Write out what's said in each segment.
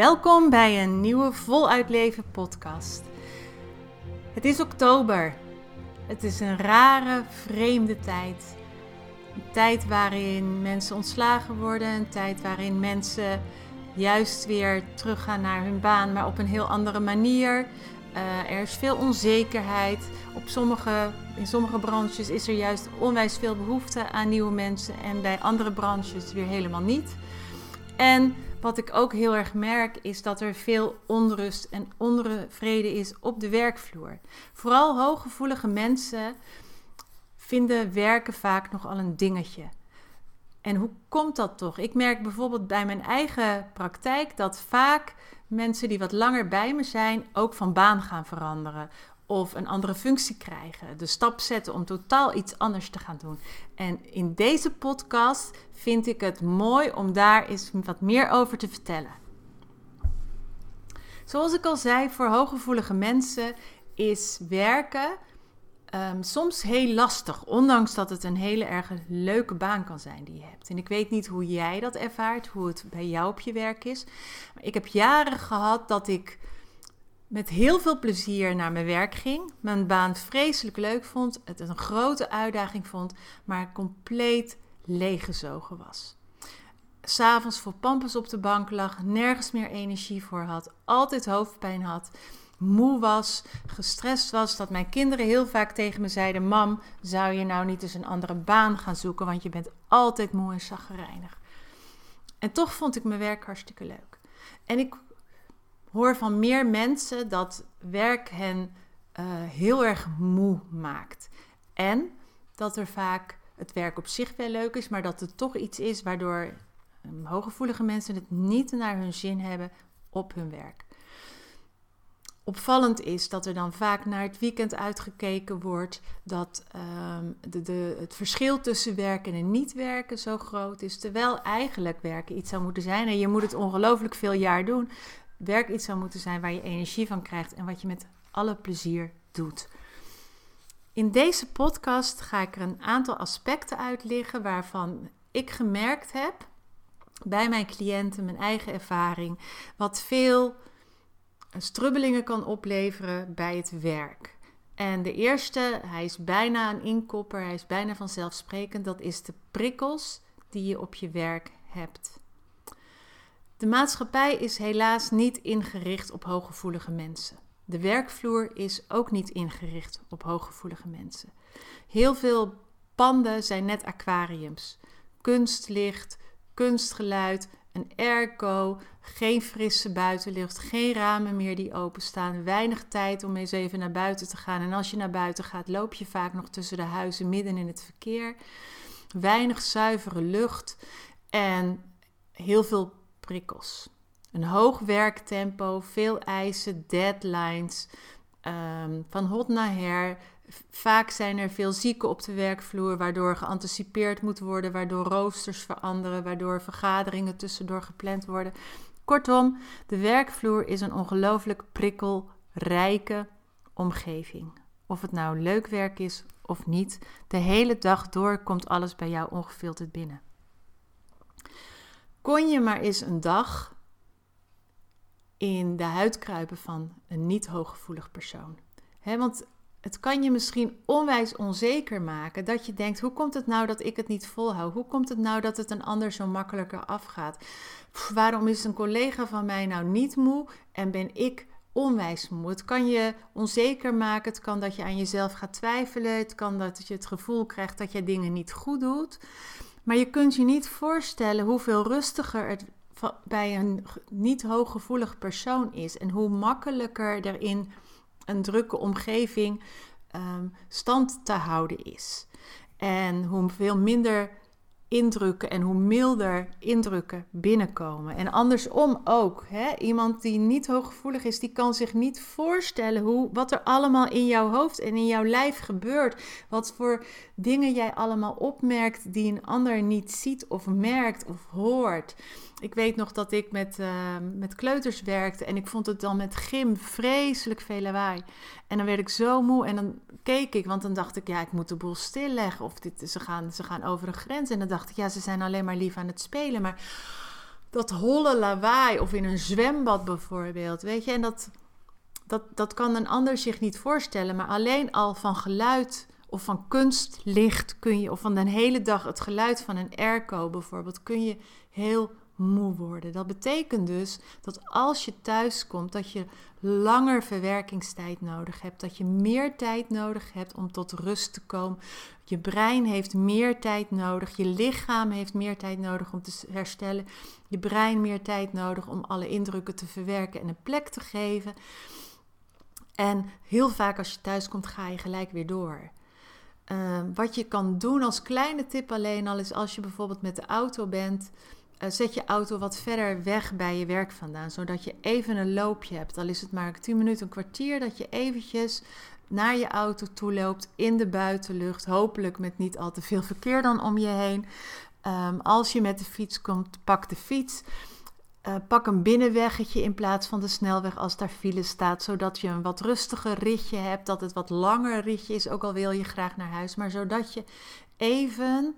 Welkom bij een nieuwe Voluit Leven podcast. Het is oktober. Het is een rare, vreemde tijd. Een tijd waarin mensen ontslagen worden, een tijd waarin mensen juist weer teruggaan naar hun baan, maar op een heel andere manier. Uh, er is veel onzekerheid. Op sommige, in sommige branches is er juist onwijs veel behoefte aan nieuwe mensen en bij andere branches weer helemaal niet. En wat ik ook heel erg merk is dat er veel onrust en onvrede is op de werkvloer. Vooral hooggevoelige mensen vinden werken vaak nogal een dingetje. En hoe komt dat toch? Ik merk bijvoorbeeld bij mijn eigen praktijk dat vaak mensen die wat langer bij me zijn ook van baan gaan veranderen of een andere functie krijgen. De stap zetten om totaal iets anders te gaan doen. En in deze podcast vind ik het mooi om daar eens wat meer over te vertellen. Zoals ik al zei, voor hooggevoelige mensen is werken um, soms heel lastig, ondanks dat het een hele erg leuke baan kan zijn die je hebt. En ik weet niet hoe jij dat ervaart, hoe het bij jou op je werk is. Maar ik heb jaren gehad dat ik met heel veel plezier naar mijn werk ging. Mijn baan vreselijk leuk vond, het een grote uitdaging vond, maar compleet leeggezogen was. S'avonds voor pampers op de bank lag, nergens meer energie voor had, altijd hoofdpijn had, moe was, gestrest was. Dat mijn kinderen heel vaak tegen me zeiden: Mam, zou je nou niet eens een andere baan gaan zoeken? Want je bent altijd moe en zaggerijnig. En toch vond ik mijn werk hartstikke leuk. En ik hoor van meer mensen dat werk hen uh, heel erg moe maakt. En dat er vaak het werk op zich wel leuk is, maar dat het toch iets is waardoor um, hooggevoelige mensen het niet naar hun zin hebben op hun werk. Opvallend is dat er dan vaak naar het weekend uitgekeken wordt, dat de, de, het verschil tussen werken en niet werken zo groot is, terwijl eigenlijk werken iets zou moeten zijn en je moet het ongelooflijk veel jaar doen werk iets zou moeten zijn waar je energie van krijgt en wat je met alle plezier doet. In deze podcast ga ik er een aantal aspecten uitleggen waarvan ik gemerkt heb bij mijn cliënten, mijn eigen ervaring, wat veel strubbelingen kan opleveren bij het werk. En de eerste, hij is bijna een inkopper, hij is bijna vanzelfsprekend, dat is de prikkels die je op je werk hebt. De maatschappij is helaas niet ingericht op hooggevoelige mensen. De werkvloer is ook niet ingericht op hooggevoelige mensen. Heel veel panden zijn net aquariums. Kunstlicht, kunstgeluid, een airco, geen frisse buitenlucht, geen ramen meer die openstaan, weinig tijd om eens even naar buiten te gaan. En als je naar buiten gaat, loop je vaak nog tussen de huizen midden in het verkeer. Weinig zuivere lucht en heel veel prikkels. Een hoog werktempo, veel eisen, deadlines, um, van hot naar her. Vaak zijn er veel zieken op de werkvloer, waardoor geanticipeerd moet worden, waardoor roosters veranderen, waardoor vergaderingen tussendoor gepland worden. Kortom, de werkvloer is een ongelooflijk prikkelrijke omgeving. Of het nou leuk werk is of niet, de hele dag door komt alles bij jou ongefilterd binnen. Kon je maar eens een dag in de huid kruipen van een niet hooggevoelig persoon? want het kan je misschien onwijs onzeker maken. Dat je denkt: hoe komt het nou dat ik het niet volhoud? Hoe komt het nou dat het een ander zo makkelijker afgaat? waarom is een collega van mij nou niet moe en ben ik onwijs moe? Het kan je onzeker maken. Het kan dat je aan jezelf gaat twijfelen. Het kan dat je het gevoel krijgt dat je dingen niet goed doet. Maar je kunt je niet voorstellen hoeveel rustiger het bij een niet hooggevoelig persoon is en hoe makkelijker er in een drukke omgeving ehm, stand te houden is. En hoe veel minder indrukken en hoe milder indrukken binnenkomen. En andersom ook. Hè? Iemand die niet hooggevoelig is, die kan zich niet voorstellen hoe, wat er allemaal in jouw hoofd en in jouw lijf gebeurt. Wat voor dingen jij allemaal opmerkt die een ander niet ziet of merkt of hoort. Ik weet nog dat ik met, uh, met kleuters werkte en ik vond het dan met gym vreselijk veel lawaai. En dan werd ik zo moe en dan keek ik, want dan dacht ik, ja, ik moet de boel stilleggen. Of dit, ze, gaan, ze gaan over een grens. En dan dacht ik, ja, ze zijn alleen maar lief aan het spelen. Maar dat holle lawaai, of in een zwembad bijvoorbeeld, weet je, en dat, dat, dat kan een ander zich niet voorstellen. Maar alleen al van geluid of van kunstlicht kun je, of van de hele dag het geluid van een airco bijvoorbeeld, kun je heel moe worden. Dat betekent dus dat als je thuis komt, dat je langer verwerkingstijd nodig hebt, dat je meer tijd nodig hebt om tot rust te komen. Je brein heeft meer tijd nodig, je lichaam heeft meer tijd nodig om te herstellen, je brein meer tijd nodig om alle indrukken te verwerken en een plek te geven. En heel vaak als je thuis komt, ga je gelijk weer door. Uh, wat je kan doen als kleine tip alleen al is als je bijvoorbeeld met de auto bent zet je auto wat verder weg bij je werk vandaan, zodat je even een loopje hebt. Al is het maar 10 minuten, een kwartier, dat je eventjes naar je auto toe loopt in de buitenlucht. Hopelijk met niet al te veel verkeer dan om je heen. Ehm, als je met de fiets komt, pak de fiets. Uh, pak een binnenweggetje in plaats van de snelweg als daar file staat, zodat je een wat rustiger ritje hebt, dat het wat langer ritje is, ook al wil je graag naar huis, maar zodat je even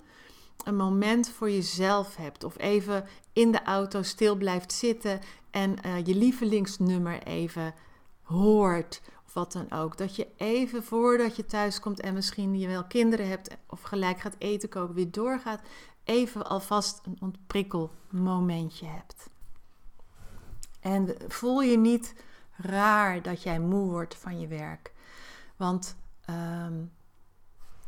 een moment voor jezelf hebt. Of even in de auto stil blijft zitten en uh, je lievelingsnummer even hoort. Of wat dan ook. Dat je even voordat je thuis komt en misschien je wel kinderen hebt of gelijk gaat eten koken, weer doorgaat. Even alvast een ontprikkelmomentje hebt. En voel je niet raar dat jij moe wordt van je werk. Want, um,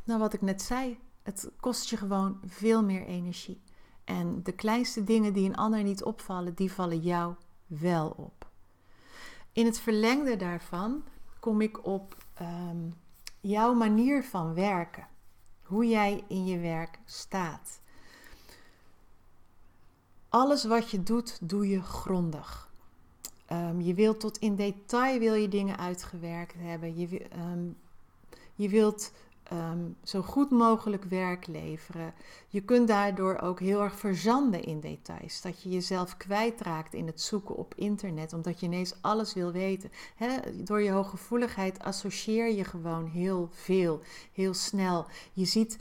nou wat ik net zei, het kost je gewoon veel meer energie. En de kleinste dingen die een ander niet opvallen, die vallen jou wel op. In het verlengde daarvan kom ik op ehm, jouw manier van werken. Hoe jij in je werk staat. Alles wat je doet, doe je grondig. Um, je wilt tot in detail wil je dingen uitgewerkt hebben. Je, um, je wilt Ehm, zo goed mogelijk werk leveren. Je kunt daardoor ook heel erg verzanden in details. Dat je jezelf kwijtraakt in het zoeken op internet, omdat je ineens alles wil weten. door je hooggevoeligheid associeer je gewoon heel veel, heel snel. Je ziet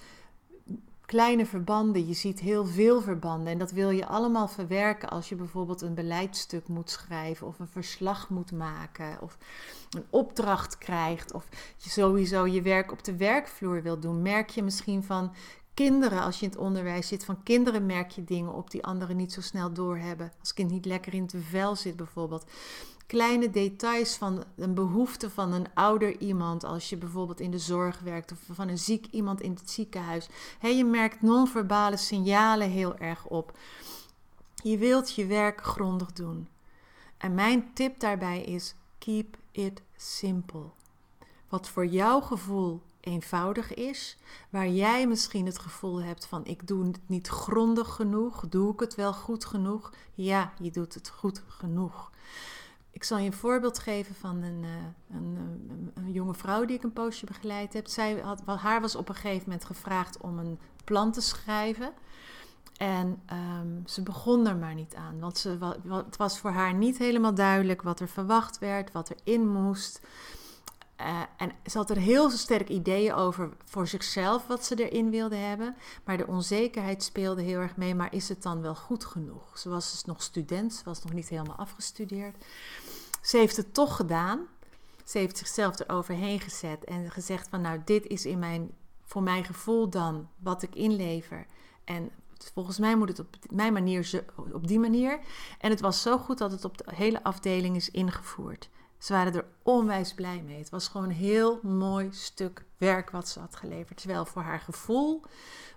kleine verbanden, je ziet heel veel verbanden. En dat wil je allemaal verwerken als je bijvoorbeeld een beleidstuk moet schrijven of een verslag moet maken of een opdracht krijgt of je sowieso je werk op de werkvloer wil doen. Merk je misschien van kinderen, als je in het onderwijs zit, van kinderen merk je dingen op die anderen niet zo snel doorhebben. Als kind niet lekker in het vel zit bijvoorbeeld kleine details van een behoefte van een ouder iemand, als je bijvoorbeeld in de zorg werkt, of van een ziek iemand in het ziekenhuis. je merkt non-verbale signalen heel erg op. Je wilt je werk grondig doen. En mijn tip daarbij is: keep it simple. Wat voor jouw gevoel eenvoudig is, waar jij misschien het gevoel hebt van ik doe het niet grondig genoeg, doe ik het wel goed genoeg? Ja, je doet het goed genoeg. Ik zal je een voorbeeld geven van een, eh, een, een, een, jonge vrouw die ik een poosje begeleid heb. Zij had, haar was op een gegeven moment gevraagd om een plan te schrijven. En ehm, ze begon er maar niet aan, want ze, wat, het was voor haar niet helemaal duidelijk wat er verwacht werd, wat er in moest. Uh, en ze had er heel sterk ideeën over voor zichzelf wat ze erin wilde hebben. Maar de onzekerheid speelde heel erg mee. Maar is het dan wel goed genoeg? Ze was dus nog student, ze was nog niet helemaal afgestudeerd. Ze heeft het toch gedaan. Ze heeft zichzelf eroverheen gezet en gezegd van nou, dit is in mijn, voor mijn gevoel dan wat ik inlever. En volgens mij moet het op mijn manier, op die manier. En het was zo goed dat het op de hele afdeling is ingevoerd. Ze waren er onwijs blij mee. Het was gewoon een heel mooi stuk werk wat ze had geleverd. Terwijl voor haar gevoel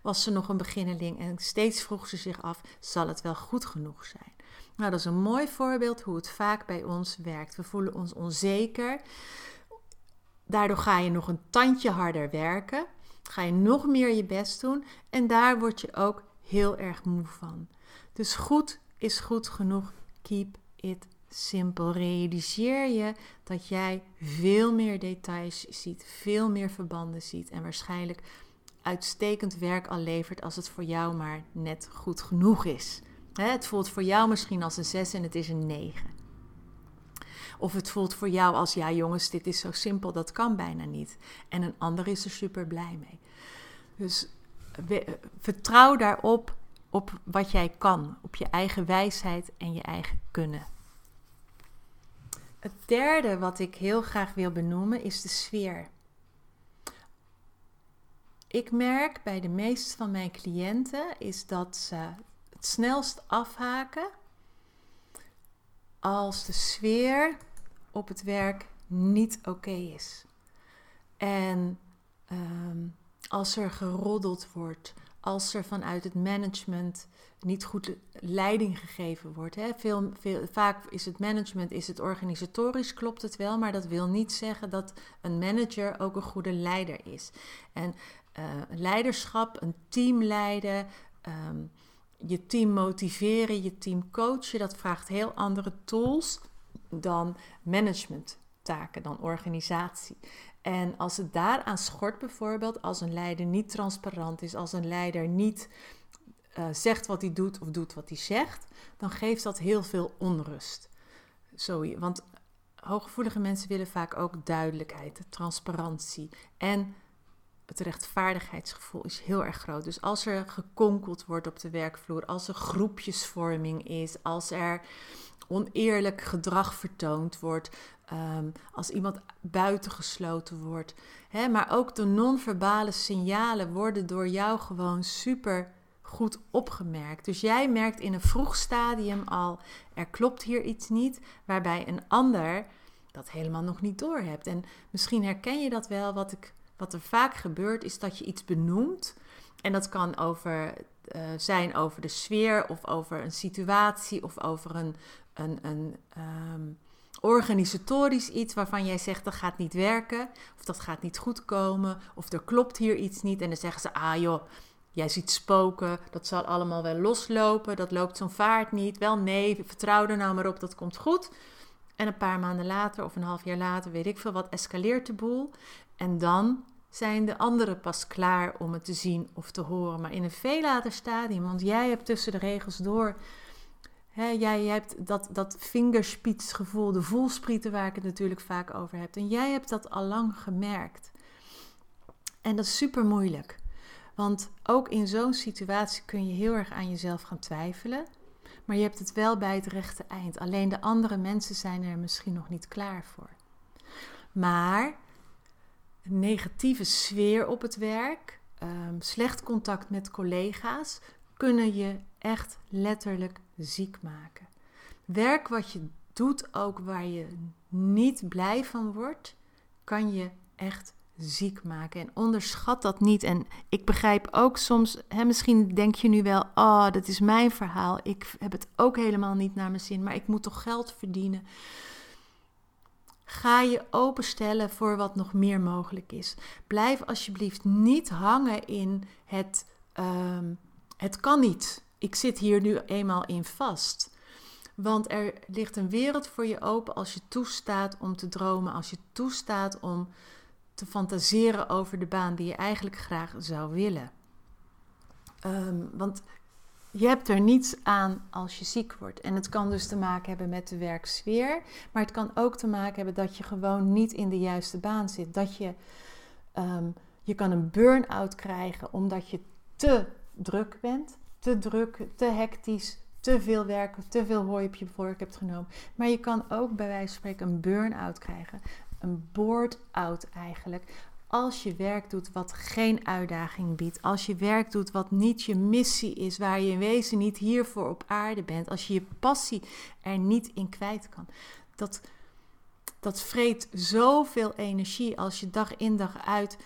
was ze nog een beginneling en steeds vroeg ze zich af: zal het wel goed genoeg zijn? Nou, dat is een mooi voorbeeld hoe het vaak bij ons werkt. We voelen ons onzeker. Daardoor ga je nog een tandje harder werken. Ga je nog meer je best doen. En daar word je ook heel erg moe van. Dus goed is goed genoeg. Keep it simpel. Realiseer je dat jij veel meer details ziet, veel meer verbanden ziet en waarschijnlijk uitstekend werk al levert als het voor jou maar net goed genoeg is. Het voelt voor jou misschien als een 6 en het is een 9. Of het voelt voor jou als ja jongens, dit is zo simpel, dat kan bijna niet. En een ander is er super blij mee. Dus vertrouw daarop op wat jij kan, op je eigen wijsheid en je eigen kunnen. Het derde wat ik heel graag wil benoemen is de sfeer. Ik merk bij de meeste van mijn cliënten is dat ze het snelst afhaken als de sfeer op het werk niet oké is. En um, als er geroddeld wordt, als er vanuit het management niet goed leiding gegeven wordt. Hè. Veel, vaak is het management, is het organisatorisch, klopt het wel, maar dat wil niet zeggen dat een manager ook een goede leider is. En uh, leiderschap, een team leiden, ehm, je team motiveren, je team coachen, dat vraagt heel andere tools dan managementtaken, dan organisatie. En als het daaraan schort bijvoorbeeld, als een leider niet transparant is, als een leider niet uh, zegt wat hij doet of doet wat hij zegt, dan geeft dat heel veel onrust. Zo, want hooggevoelige mensen willen vaak ook duidelijkheid, transparantie en het rechtvaardigheidsgevoel is heel erg groot. Dus als er gekonkeld wordt op de werkvloer, als er groepjesvorming is, als er oneerlijk gedrag vertoond wordt, Ehm, als iemand buitengesloten wordt. Hè, maar ook de non-verbale signalen worden door jou gewoon super goed opgemerkt. Dus jij merkt in een vroeg stadium al, er klopt hier iets niet, waarbij een ander dat helemaal nog niet doorhebt. En misschien herken je dat wel, wat, ik, wat er vaak gebeurt, is dat je iets benoemt. En dat kan over, uh, zijn over de sfeer of over een situatie of over een, een, een um, organisatorisch iets waarvan jij zegt dat gaat niet werken, of dat gaat niet goed komen, of er klopt hier iets niet. En dan zeggen ze, ah joh, jij ziet spoken, dat zal allemaal wel loslopen, dat loopt zo'n vaart niet. Wel nee, vertrouw er nou maar op, dat komt goed. En een paar maanden later of een half jaar later, weet ik veel wat, escaleert de boel. En dan zijn de anderen pas klaar om het te zien of te horen. Maar in een veel later stadium, want jij hebt tussen de regels door jij, hebt dat, dat fingerspitsgevoel, de voelsprieten waar ik het natuurlijk vaak over heb. En jij hebt dat al lang gemerkt. En dat is super moeilijk. Want ook in zo'n situatie kun je heel erg aan jezelf gaan twijfelen. Maar je hebt het wel bij het rechte eind. Alleen de andere mensen zijn er misschien nog niet klaar voor. Maar negatieve sfeer op het werk, um, slecht contact met collega's, kunnen je echt letterlijk ziek maken. Werk wat je doet, ook waar je niet blij van wordt, kan je echt ziek maken. En onderschat dat niet. En ik begrijp ook soms, hè, misschien denk je nu wel, oh, dat is mijn verhaal. Ik heb het ook helemaal niet naar mijn zin, maar ik moet toch geld verdienen. Ga je openstellen voor wat nog meer mogelijk is. Blijf alsjeblieft niet hangen in het, um, het kan niet ik zit hier nu eenmaal in vast. Want er ligt een wereld voor je open als je toestaat om te dromen, als je toestaat om te fantaseren over de baan die je eigenlijk graag zou willen. Ehm, want je hebt er niets aan als je ziek wordt. En het kan dus te maken hebben met de werksfeer, maar het kan ook te maken hebben dat je gewoon niet in de juiste baan zit. Dat je, um, je kan een burn-out krijgen omdat je te druk bent, te druk, te hectisch, te veel werken, te veel hooi op je vork hebt genomen. Maar je kan ook bij wijze van spreken een burn-out krijgen. een board-out eigenlijk. Als je werk doet wat geen uitdaging biedt, als je werk doet wat niet je missie is, waar je in wezen niet hiervoor op aarde bent, als je je passie er niet in kwijt kan, dat, dat vreet zoveel energie als je dag in dag uit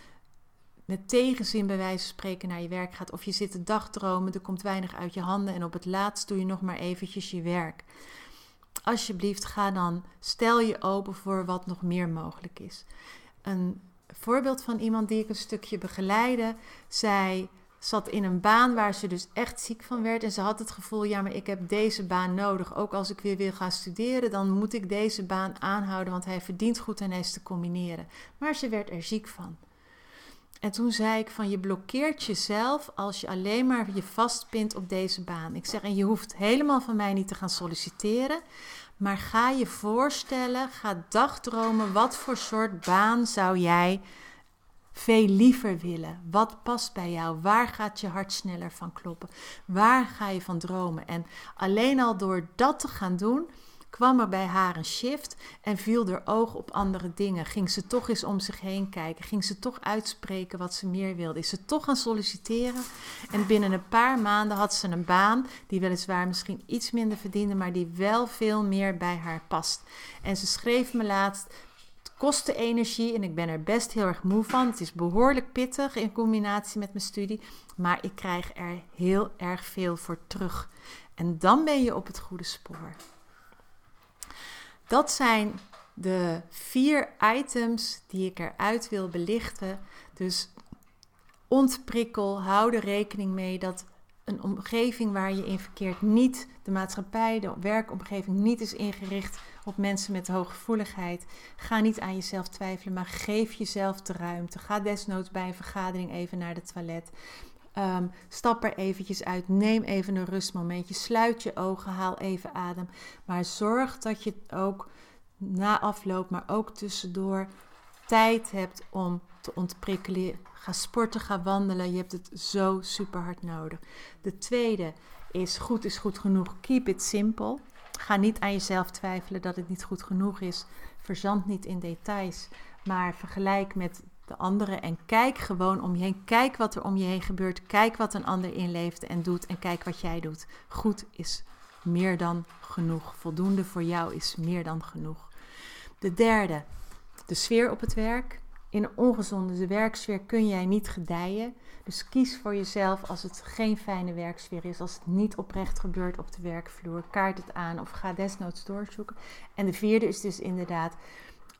met tegenzin bij wijze van spreken naar je werk gaat. Of je zit te dagdromen, er komt weinig uit je handen en op het laatst doe je nog maar eventjes je werk. Alsjeblieft, ga dan, stel je open voor wat nog meer mogelijk is. Een voorbeeld van iemand die ik een stukje begeleide, zij zat in een baan waar ze dus echt ziek van werd. En ze had het gevoel, ja, maar ik heb deze baan nodig. Ook als ik weer wil gaan studeren, dan moet ik deze baan aanhouden, want hij verdient goed en hij is te combineren. Maar ze werd er ziek van. En toen zei ik van je blokkeert jezelf als je alleen maar je vastpint op deze baan. Ik zeg en je hoeft helemaal van mij niet te gaan solliciteren, maar ga je voorstellen, ga dagdromen wat voor soort baan zou jij veel liever willen? Wat past bij jou? Waar gaat je hart sneller van kloppen? Waar ga je van dromen? En alleen al door dat te gaan doen, kwam er bij haar een shift en viel er oog op andere dingen. Ging ze toch eens om zich heen kijken? Ging ze toch uitspreken wat ze meer wilde? Is ze toch gaan solliciteren? En binnen een paar maanden had ze een baan die weliswaar misschien iets minder verdiende, maar die wel veel meer bij haar past. En ze schreef me laatst. Het kostte energie en ik ben er best heel erg moe van. Het is behoorlijk pittig in combinatie met mijn studie, maar ik krijg er heel erg veel voor terug. En dan ben je op het goede spoor. Dat zijn de vier items die ik eruit wil belichten. Dus ontprikkel, hou er rekening mee dat een omgeving waar je in verkeert niet, de maatschappij, de werkomgeving niet is ingericht op mensen met hooggevoeligheid. Ga niet aan jezelf twijfelen, maar geef jezelf de ruimte. Ga desnoods bij een vergadering even naar de toilet. Ehm, stap er eventjes uit, neem even een rustmomentje, sluit je ogen, haal even adem. Maar zorg dat je ook na afloop, maar ook tussendoor tijd hebt om te ontprikkelen. Ga sporten, ga wandelen. Je hebt het zo super hard nodig. De tweede is goed is goed genoeg. Keep it simple. Ga niet aan jezelf twijfelen dat het niet goed genoeg is. Verzand niet in details, maar vergelijk met de anderen en kijk gewoon om je heen. Kijk wat er om je heen gebeurt. Kijk wat een ander inleeft en doet en kijk wat jij doet. Goed is meer dan genoeg. Voldoende voor jou is meer dan genoeg. De derde, de sfeer op het werk. In een ongezonde werksfeer kun jij niet gedijen. Dus kies voor jezelf als het geen fijne werksfeer is, als het niet oprecht gebeurt op de werkvloer. Kaart het aan of ga desnoods doorzoeken. En de vierde is dus inderdaad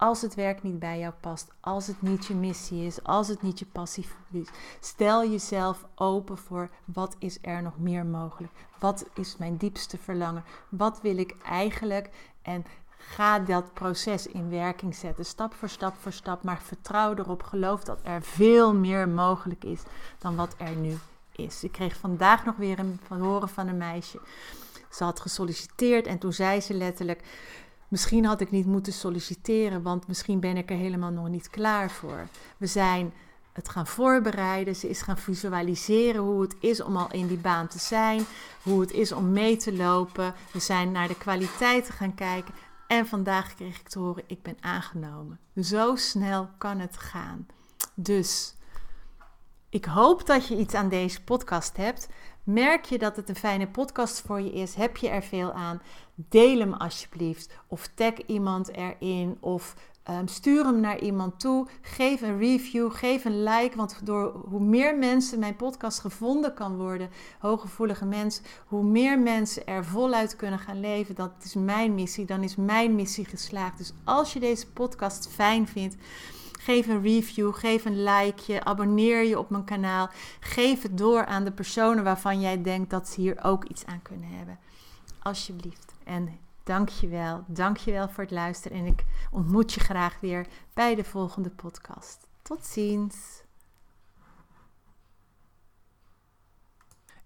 als het werk niet bij jou past, als het niet je missie is, als het niet je passie is, stel jezelf open voor wat is er nog meer mogelijk? Wat is mijn diepste verlangen? Wat wil ik eigenlijk? En ga dat proces in werking zetten, stap voor stap voor stap, maar vertrouw erop, geloof dat er veel meer mogelijk is dan wat er nu is. Ik kreeg vandaag nog weer een horen van een meisje. Ze had gesolliciteerd en toen zei ze letterlijk: Misschien had ik niet moeten solliciteren, want misschien ben ik er helemaal nog niet klaar voor. We zijn het gaan voorbereiden. Ze is gaan visualiseren hoe het is om al in die baan te zijn, hoe het is om mee te lopen. We zijn naar de kwaliteiten gaan kijken. En vandaag kreeg ik te horen: ik ben aangenomen. Zo snel kan het gaan. Dus ik hoop dat je iets aan deze podcast hebt. Merk je dat het een fijne podcast voor je is? Heb je er veel aan? Deel hem alsjeblieft. Of tag iemand erin. Of um, stuur hem naar iemand toe. Geef een review. Geef een like. Want door hoe meer mensen mijn podcast gevonden kan worden, hooggevoelige mensen, hoe meer mensen er voluit kunnen gaan leven. Dat is mijn missie. Dan is mijn missie geslaagd. Dus als je deze podcast fijn vindt Geef een review, geef een likeje, abonneer je op mijn kanaal. Geef het door aan de personen waarvan jij denkt dat ze hier ook iets aan kunnen hebben. Alsjeblieft. En dankjewel, dankjewel voor het luisteren. En ik ontmoet je graag weer bij de volgende podcast. Tot ziens.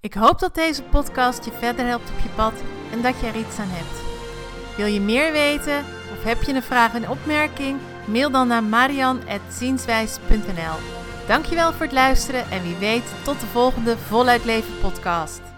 Ik hoop dat deze podcast je verder helpt op je pad en dat je er iets aan hebt. Wil je meer weten of heb je een vraag en opmerking? Mail dan naar marian.zienswijs.nl Dankjewel voor het luisteren en wie weet tot de volgende Voluit Leven podcast.